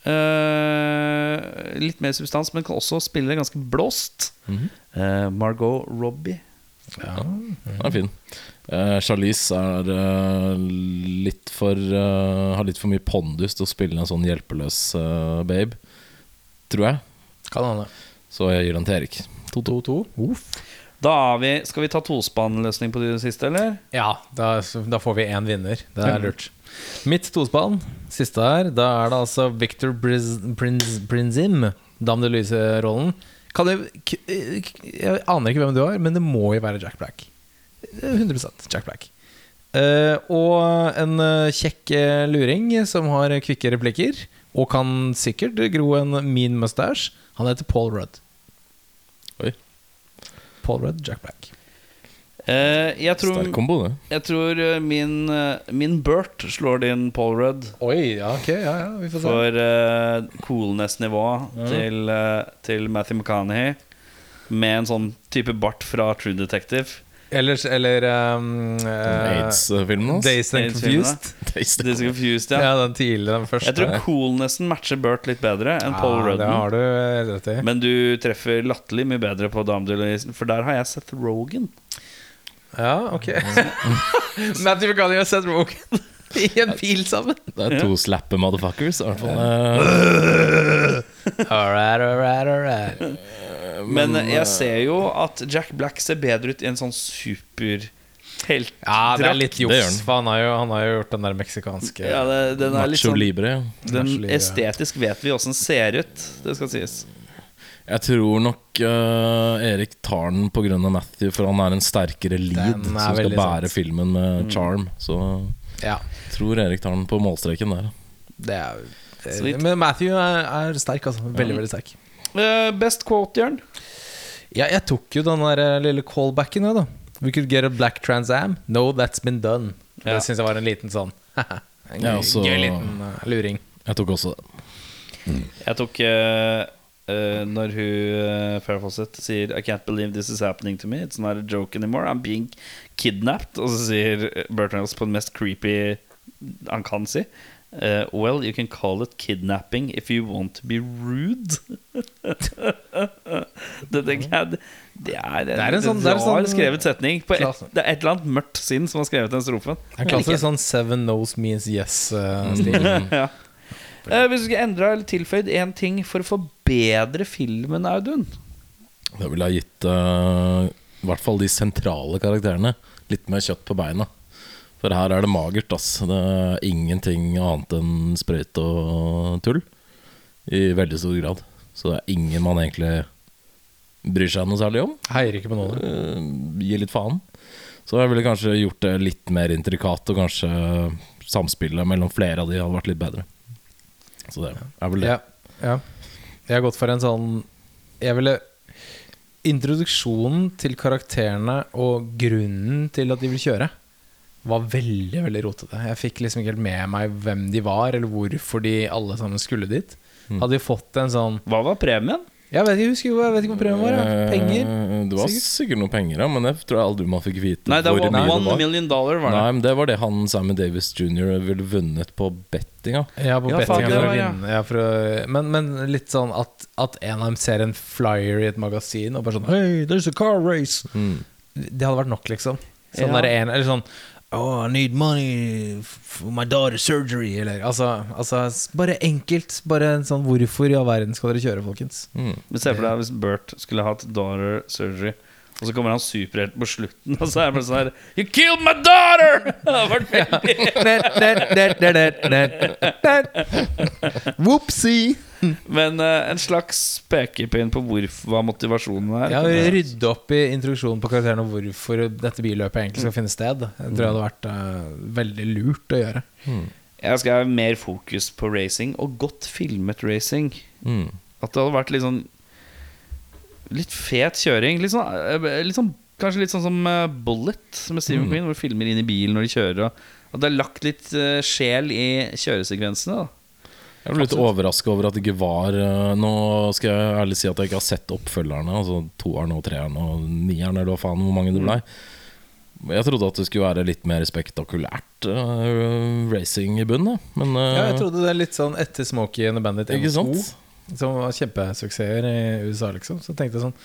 Uh, litt mer substans, men kan også spille ganske blåst. Mm -hmm. uh, Margot Robbie. Ja. Den er fin. Eh, Charlize er uh, litt for uh, Har litt for mye pondus til å spille en sånn hjelpeløs babe. Tror jeg. Kan hende. Så jeg gir den til Erik. 2-2-2. Da er vi, Skal vi ta tospannløsning på de siste, eller? Ja, da, da får vi én vinner. Det er lurt. Mitt tospann, siste her, da er det altså Victor Briz, Prinz, Prinzim, Dame de Luise-rollen. Jeg, jeg aner ikke hvem du har, men det må jo være Jack Black. 100% Jack Black. Uh, og en eh, kjekk eh, luring som har kvikke replikker, og kan sikkert gro en mean mustache. Han heter Paul Rudd. Oi. Paul Rudd, Jack Black. Uh, jeg tror, Sterk kombo, det. jeg tror min, min Bert slår din Paul Rudd Oi, ja, ok, ja, ja, vi får se. for uh, coolness-nivå til, uh, til Matthew McConaughey. Med en sånn type bart fra True Detective. Ellers, eller um, eh, AIDS-filmen hans. Days and Confused. Days and Confused, Ja, ja. den tidligere, den første. Jeg tror coolnessen matcher Bert litt bedre enn Paul ja, Det har du eh, rett i. Men du treffer latterlig mye bedre på Dame DeLuise, for der har jeg sett Rogan. Ja, ok. Matthew McConaughey og Seth Rogen i en bil sammen. Det er to slappe motherfuckers. I hvert fall. All right, all right, alright, alright. Men jeg ser jo at Jack Black ser bedre ut i en sånn super Ja, det er litt juks, han. for han har jo, han har jo gjort den der meksikanske Ja, det, den er litt Nacho sånn Libre. den Nacho Libre. Estetisk vet vi åssen ser ut, det skal sies. Jeg tror nok uh, Erik tar den pga. Matthew, for han er en sterkere lead som skal bære sant. filmen med charm. Så Ja, jeg tror Erik tar den på målstreken der. det er det, Men Matthew er, er sterk, altså. Veldig, veldig sterk. Eh, best quote, Jørn? Ja, jeg tok jo den der eh, lille callbacken, jeg, da. We could get a black Trans Am. No, that's been done. Ja. Det syns jeg var en liten sånn En Ja, gøy, så- gøy liten uh, luring. Jeg tok også det. Jeg tok uh, uh, Når hun uh, Farrah Fawcett sier I can't believe this is happening to me. It's not a joke anymore. I'm being kidnapped. Og så sier Bertrand Reynolds på den mest creepy han kan si. Eh, well, you can call it kidnapping if you want to be rude. det det, jeg Det er en, Det er en sånn- det er rar sånn- skrevet setning. På et, det er et eller annet mørkt sinn som har skrevet den strofen. En klassisk sånn Seven Knows Means Yes-stil. ja. uh, hvis du skulle endra eller tilføyd én ting for å forbedre filmen, Audun Da ville jeg gitt eh, i hvert fall de sentrale karakterene litt mer kjøtt på beina. For her er det magert, ass. Det er ingenting annet enn sprøyte og tull. I veldig stor grad. Så det er ingen man egentlig bryr seg noe særlig om. Heier ikke på noen. Uh, gir litt faen. Så jeg ville kanskje gjort det litt mer intrikat, og kanskje samspillet mellom flere av de hadde vært litt bedre. Så det er vel det. Ja, ja. Jeg har gått for en sånn Jeg ville Introduksjonen til karakterene og grunnen til at de vil kjøre, var veldig veldig rotete. Jeg fikk liksom ikke helt med meg hvem de var, eller hvorfor de alle sammen skulle dit. Hadde jo fått en sånn Hva var premien? Jeg vet ikke, jeg husker, jeg vet ikke hva premien var. Ja. Penger? Eh, Det var Sikkert. sikkert, noen penger, ja, men det tror jeg aldri man fikk vite. Nei, det hvor var mye one var. million dollar. Var det. Nei, men det var det han Sammy Davis jr. ville vunnet på bettinga. Ja, på Ja, betting faen, for å vinne. Ja, for å, men, men litt sånn at, at en av dem ser en flyer i et magasin og bare sånn Hey, there's a car race! Det hadde vært nok, liksom. Sånn Ja. der en, eller sånn Oh, I need money for my daughter's surgery. Eller altså, altså Bare enkelt. Bare en sånn Hvorfor i all verden skal dere kjøre, folkens? Mm. Men Se for deg hvis Bert skulle hatt daughter surgery, Og så kommer han superhelt på slutten, og så er det bare sånn her You killed my daughter! Det har vært veldig Whoopsie! Men uh, en slags pekepinn på hva motivasjonen er. Ja, Rydde opp i introduksjonen på karakteren og hvorfor dette billøpet egentlig skal finne sted. Jeg tror det hadde vært uh, veldig lurt å gjøre. Jeg skal ha mer fokus på racing, og godt filmet racing. Mm. At det hadde vært litt sånn Litt fet kjøring. Litt sånn, eh, litt sånn Kanskje litt sånn som Bullet med Stephen Queen, hvor de filmer inn i bilen når de kjører. Og at det er lagt litt sjel i kjøresekvensene. Da. Jeg ble litt overraska over at det ikke var eh, Nå skal jeg ærlig si at jeg ikke har sett oppfølgerne. Altså toeren og treeren og nieren, eller hva faen hvor mange det blei. Jeg trodde at det skulle være litt mer spektakulært uh, racing i bunnen. Men uh, Ja, jeg trodde det er litt sånn etter Smokie and the Bandit 1 Ikke 2, sant? som var kjempesuksesser i USA, liksom. Så tenkte jeg sånn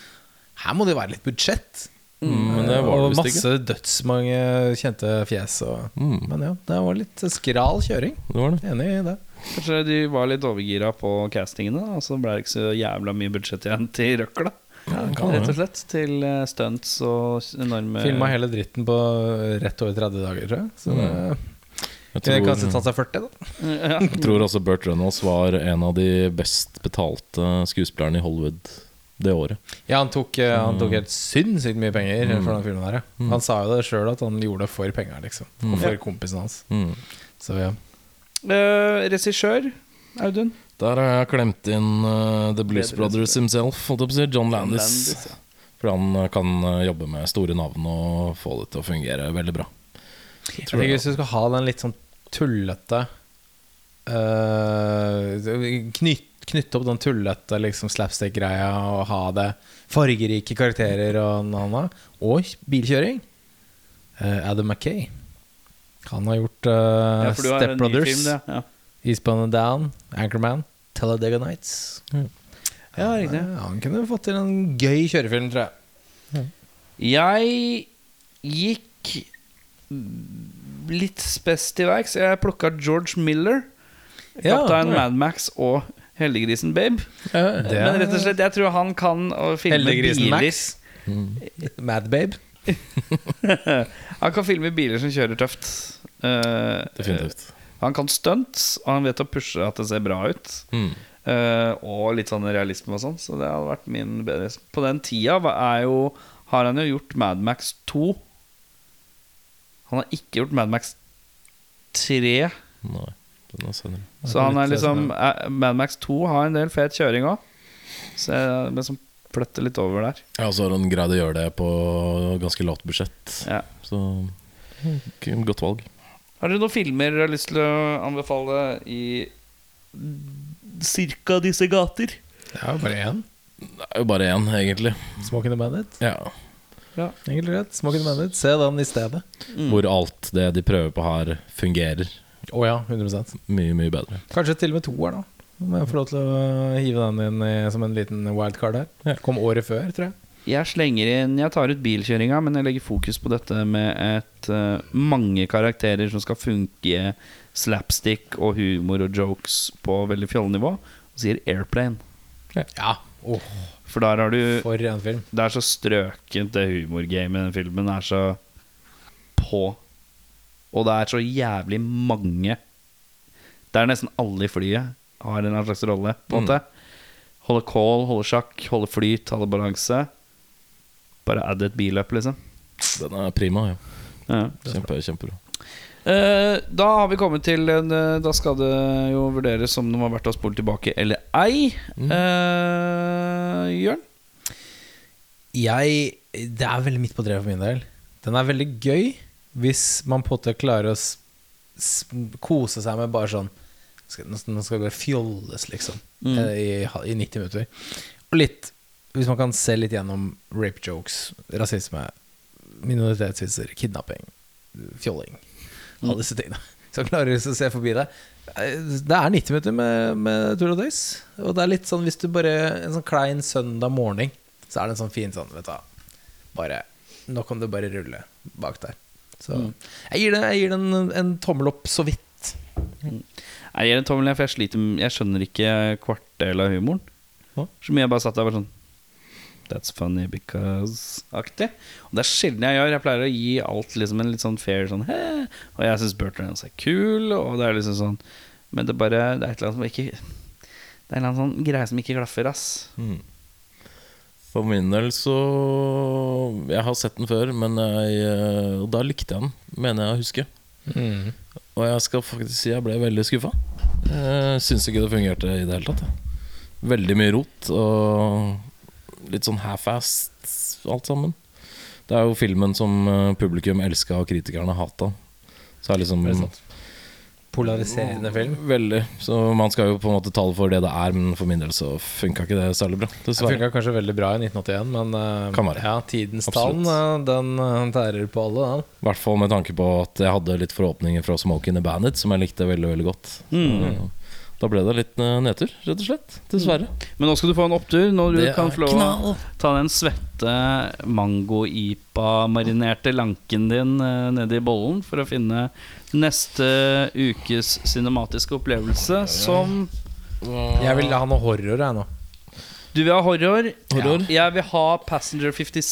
Her må det være litt budsjett. Mm, men det var det og masse dødsmange kjente fjes. Og, Mm. Men ja, det var litt skral kjøring. Det var det. Enig i det. Kanskje de var litt overgira på castingene, og så ble det ikke så jævla mye budsjett igjen til røkla. Ja, Rett og slett. Til eh, stunts og enorme Filma hele dritten på rett over 30 dager, tror jeg. Så det Jeg tror, kanskje tatt seg 40, da. ja. jeg tror også Burt Reynolds var en av de best betalte skuespillerne i Hollywood det året. Ja, han tok, eh, han tok helt sinnssykt mye penger for den filmen der. Mm. Han sa jo det sjøl, at han gjorde det for penger, liksom. Og for kompisen hans. Mm. Så ja. Uh, Regissør, Audun? Der har jeg klemt inn uh, The Blues Brothers himself, holdt jeg på å si, John Landis. Landis, ja. For han kan jobbe med store navn og få det til å fungere veldig bra. Jeg tenker Hvis du skal ha den litt sånn tullete uh, knyt, Knytte opp den tullete liksom slapstick-greia og ha det fargerike karakterer og nana. Og bilkjøring. Uh, Adam Mackay. Han har gjort uh, Ja, Step Brothers, film. Ja. Eastbound and Down, Anchorman, Talladega Nights. ja, riktig. Han, han kunne fått til en gøy kjørefilm, tror jeg. Jeg gikk litt spes til verks. Jeg plukka George Miller. Kaptein ja. Mad Max og Heldiggrisen Babe. Det Men rett og slett, jeg tror han kan å filme Heldiggrisen biler. Max. Mad Babe. Han kan filme biler som kjører tøft. Uh, Definitivt. han kan stunts, og han vet å pushe at det ser bra ut. Mm. Uh, og litt sånn realisme og sånn. Så det hadde vært min bedre På den tida er jo, har han jo gjort Mad Max 2. Han har ikke gjort Mad Max 3. Nei, den er senere. Så han er liksom eh, Mad Max 2 har en del fet kjøring òg. Så jeg liksom flytter litt over der. Ja, så har han greid å gjøre det på ganske lavt budsjett. Ja. Så mm, godt valg. Har dere noen filmer dere har lyst til å anbefale i cirka disse gater? Det er jo bare én. Det er jo bare én, egentlig. Smoking the Bandit. Ja. ja. Egentlig rett. Smoking the Bandit. Se den i stedet. Hvor alt det de prøver på her, fungerer Å ja, 100 mye, mye bedre. Kanskje til og med toer, da. Må jeg få lov til å hive den inn i, som en liten wildcard her. Kom året før, tror jeg. Jeg slenger inn Jeg tar ut bilkjøringa, men jeg legger fokus på dette med et uh, mange karakterer som skal funke slapstick og humor og jokes på veldig fjollenivå, og sier Airplane. Ja. Åh, For der har du for en film. Det er så strøkent, det humorgamet i den filmen. Er så på. Og det er så jævlig mange. Det er nesten alle i flyet har en slags rolle, på en måte. Holde call, holde sjakk, holde flyt, holde balanse. Bare add et billøp, liksom. Den er prima, ja. Ja. Kjempe, kjempebra. Eh, da har vi kommet til en eh, Da skal det jo vurderes om det var verdt å spole tilbake eller ei. Eh, Jørn? Jeg Det er veldig midt på treet for min del. Den er veldig gøy hvis man på en måte klarer å kose seg med bare sånn Nå skal- det bare fjolles, liksom, Mm. eh, i, i 90 minutter. Og litt Hvis man kan se litt gjennom rape jokes, rasisme, minoritetsvitser, kidnapping, fjolling Alle disse tingene. Så klarer du å se forbi det. Eh, Det er 90 minutter med, med tull og tøys. Og det er litt sånn hvis du bare En sånn klein søndag morgen, så er det en sånn fin sånn, vet du Bare Nå kan du bare rulle bak der. Så jeg gir den, jeg gir den en, en tommel opp så vidt. Jeg gir en tommel ned, for jeg sliter Jeg skjønner ikke kvartdel av humoren. Så mye jeg bare satt der og bare sånn That's funny because-aktig. Og det er sjelden jeg gjør. Jeg pleier å gi alt liksom en litt sånn fair sånn Hæ? Og jeg syns Bertrand er kul, og det er liksom sånn Men det er bare Det er et eller annet som ikke Det er en eller annen sånn greie som ikke klaffer, ass. Mm. For min del så Jeg har sett den før, men jeg, eh, da likte jeg den, mener jeg å huske. Mm. Og jeg skal faktisk si jeg ble veldig skuffa. Jeg syns ikke det fungerte i det hele tatt. Veldig mye rot og litt sånn half-assed alt sammen. Det er jo filmen som eh, publikum elska og kritikerne hata. Så er liksom Er det sant? Polariserende film. Veldig. Så man skal jo på en måte ta det for det det er, men for min del så funka ikke det særlig bra. Det funka kanskje veldig bra i 1981, men uh, Kan være. ja, tidens tann, eh, den uh, tærer på alle, den. I hvert fall med tanke på at jeg hadde litt forhåpninger fra Smoke in the Bandit, som jeg likte veldig veldig godt. Så, Da ble det litt eh, nedtur, rett og slett. Dessverre. Men nå skal du få en opptur når du Det kan få lov å ta den svette mango-ipa-marinerte lanken din Nede nedi bollen for å finne neste ukes cinematiske opplevelse, som Jeg vil ha noe horror, jeg nå. Du vil ha horror. Horror. Jeg vil ha Passenger 57,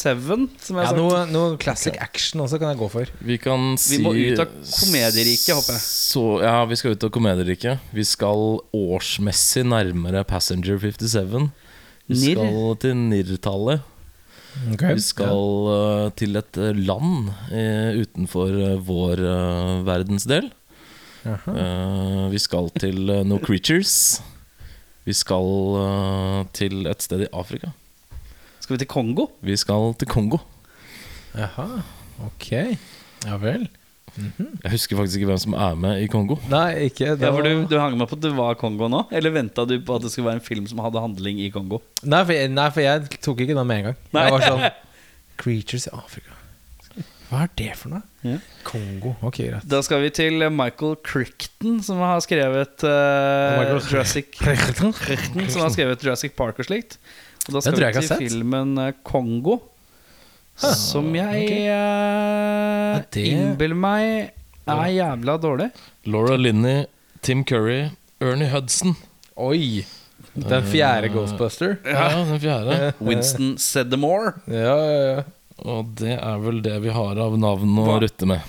som jeg Ja, noe, noe classic action også kan jeg gå for. Vi kan si Vi må ut av komedieriket, håper jeg. Så, ja, vi skal ut av komedieriket. Vi skal årsmessig nærmere Passenger 57. Vi Nir. skal til NIR-tallet. Vi skal uh, til et eh, land uh, utenfor uh, vår verdensdel. Eh, vi skal til uh, No Creatures. Vi skal uh, til et sted i Afrika. Skal vi til Kongo? Vi skal til Kongo. Jaha, ok. Ja vel. Jeg husker faktisk ikke hvem som er med i Kongo. Nei, ikke Ja, for du, du hang med på at det var Kongo nå? Eller venta du på at det skulle være en film som hadde handling i Kongo? Nei, for jeg, nei, for jeg tok ikke den med en gang. Nei. Jeg var sånn Creatures i Afrika. Hva er det for noe? Ja. Kongo. Ok, greit. Da skal vi til Michael Crichton, som har skrevet uh, Michael Jurassic Crichton, Som har skrevet Jurassic Park og slikt. Og da skal vi til filmen eh, Kongo. Som jeg okay. uh, det- innbiller meg er jævla dårlig. Laura Linney, Tim Curry, Ernie Hudson. Oi! Den fjerde Ghostbuster. Ja, den fjerde. Winston Sedamore. Ja, ja, ja. Og det er vel det vi har av navn å Hva? rutte med.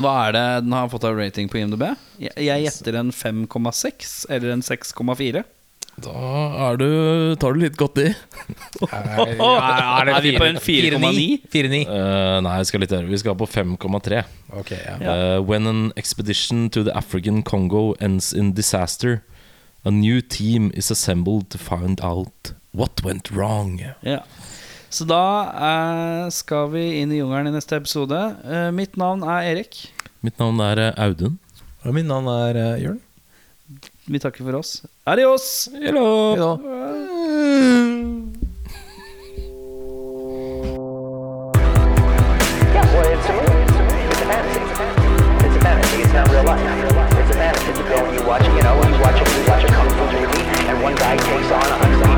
Hva er det den har fått av rating på IMDb? Jeg, jeg gjetter en 5,6 eller en 6,4. Da er du, tar du litt godt i. Er, Er vi på en 4,9? 4,9. Eh, nei, vi skal litt høyere. Vi skal på 5,3. Ok, ja. Eh, when an expedition to the African Congo ends in disaster, a new team is assembled to find out what went wrong. Ja. Så da skal vi inn i jungelen i neste episode. mitt navn er Erik. Mitt navn er Audun. Og mitt navn er Jørn. Vi takker for oss. Adios! Hello. Hello. Watch, you know, you watch, you watch a kung fu movie, and one guy takes on a hundred.